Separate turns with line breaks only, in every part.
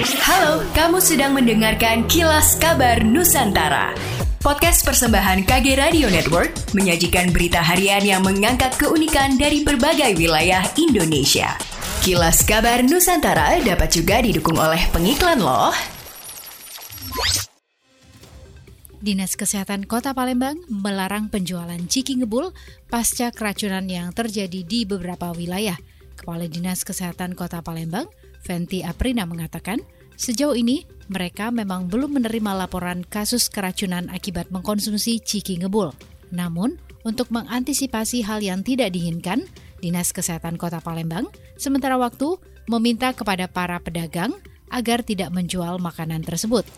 Halo, kamu sedang mendengarkan Kilas Kabar Nusantara. Podcast persembahan KG Radio Network menyajikan berita harian yang mengangkat keunikan dari berbagai wilayah Indonesia. Kilas Kabar Nusantara dapat juga didukung oleh pengiklan loh.
Dinas Kesehatan Kota Palembang melarang penjualan ciki ngebul pasca keracunan yang terjadi di beberapa wilayah. Kepala Dinas Kesehatan Kota Palembang, Fenty Aprina mengatakan, sejauh ini mereka memang belum menerima laporan kasus keracunan akibat mengkonsumsi ciki ngebul. Namun, untuk mengantisipasi hal yang tidak diinginkan, Dinas Kesehatan Kota Palembang sementara waktu meminta kepada para pedagang agar tidak menjual makanan tersebut.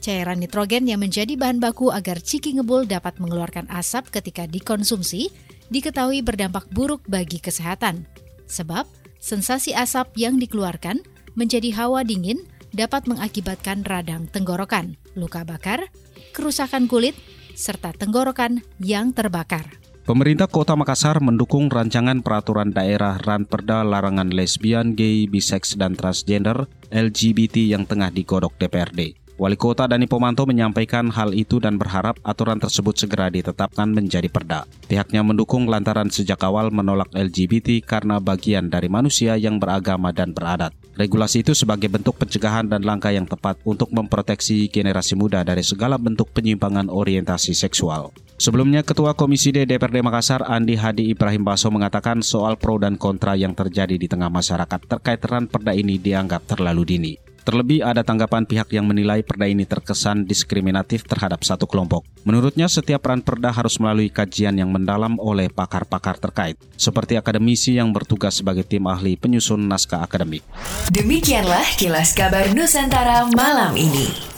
Cairan nitrogen yang menjadi bahan baku agar ciki ngebul dapat mengeluarkan asap ketika dikonsumsi diketahui berdampak buruk bagi kesehatan. Sebab, sensasi asap yang dikeluarkan menjadi hawa dingin dapat mengakibatkan radang tenggorokan, luka bakar, kerusakan kulit, serta tenggorokan yang terbakar.
Pemerintah Kota Makassar mendukung rancangan peraturan daerah Ranperda larangan lesbian, gay, biseks, dan transgender LGBT yang tengah digodok DPRD. Wali Kota Dani Pomanto menyampaikan hal itu dan berharap aturan tersebut segera ditetapkan menjadi perda. Pihaknya mendukung lantaran sejak awal menolak LGBT karena bagian dari manusia yang beragama dan beradat. Regulasi itu sebagai bentuk pencegahan dan langkah yang tepat untuk memproteksi generasi muda dari segala bentuk penyimpangan orientasi seksual. Sebelumnya, Ketua Komisi D DPRD Makassar Andi Hadi Ibrahim Baso mengatakan soal pro dan kontra yang terjadi di tengah masyarakat terkait ran perda ini dianggap terlalu dini. Terlebih ada tanggapan pihak yang menilai perda ini terkesan diskriminatif terhadap satu kelompok. Menurutnya setiap ran perda harus melalui kajian yang mendalam oleh pakar-pakar terkait, seperti akademisi yang bertugas sebagai tim ahli penyusun naskah akademik.
Demikianlah kilas kabar Nusantara malam ini.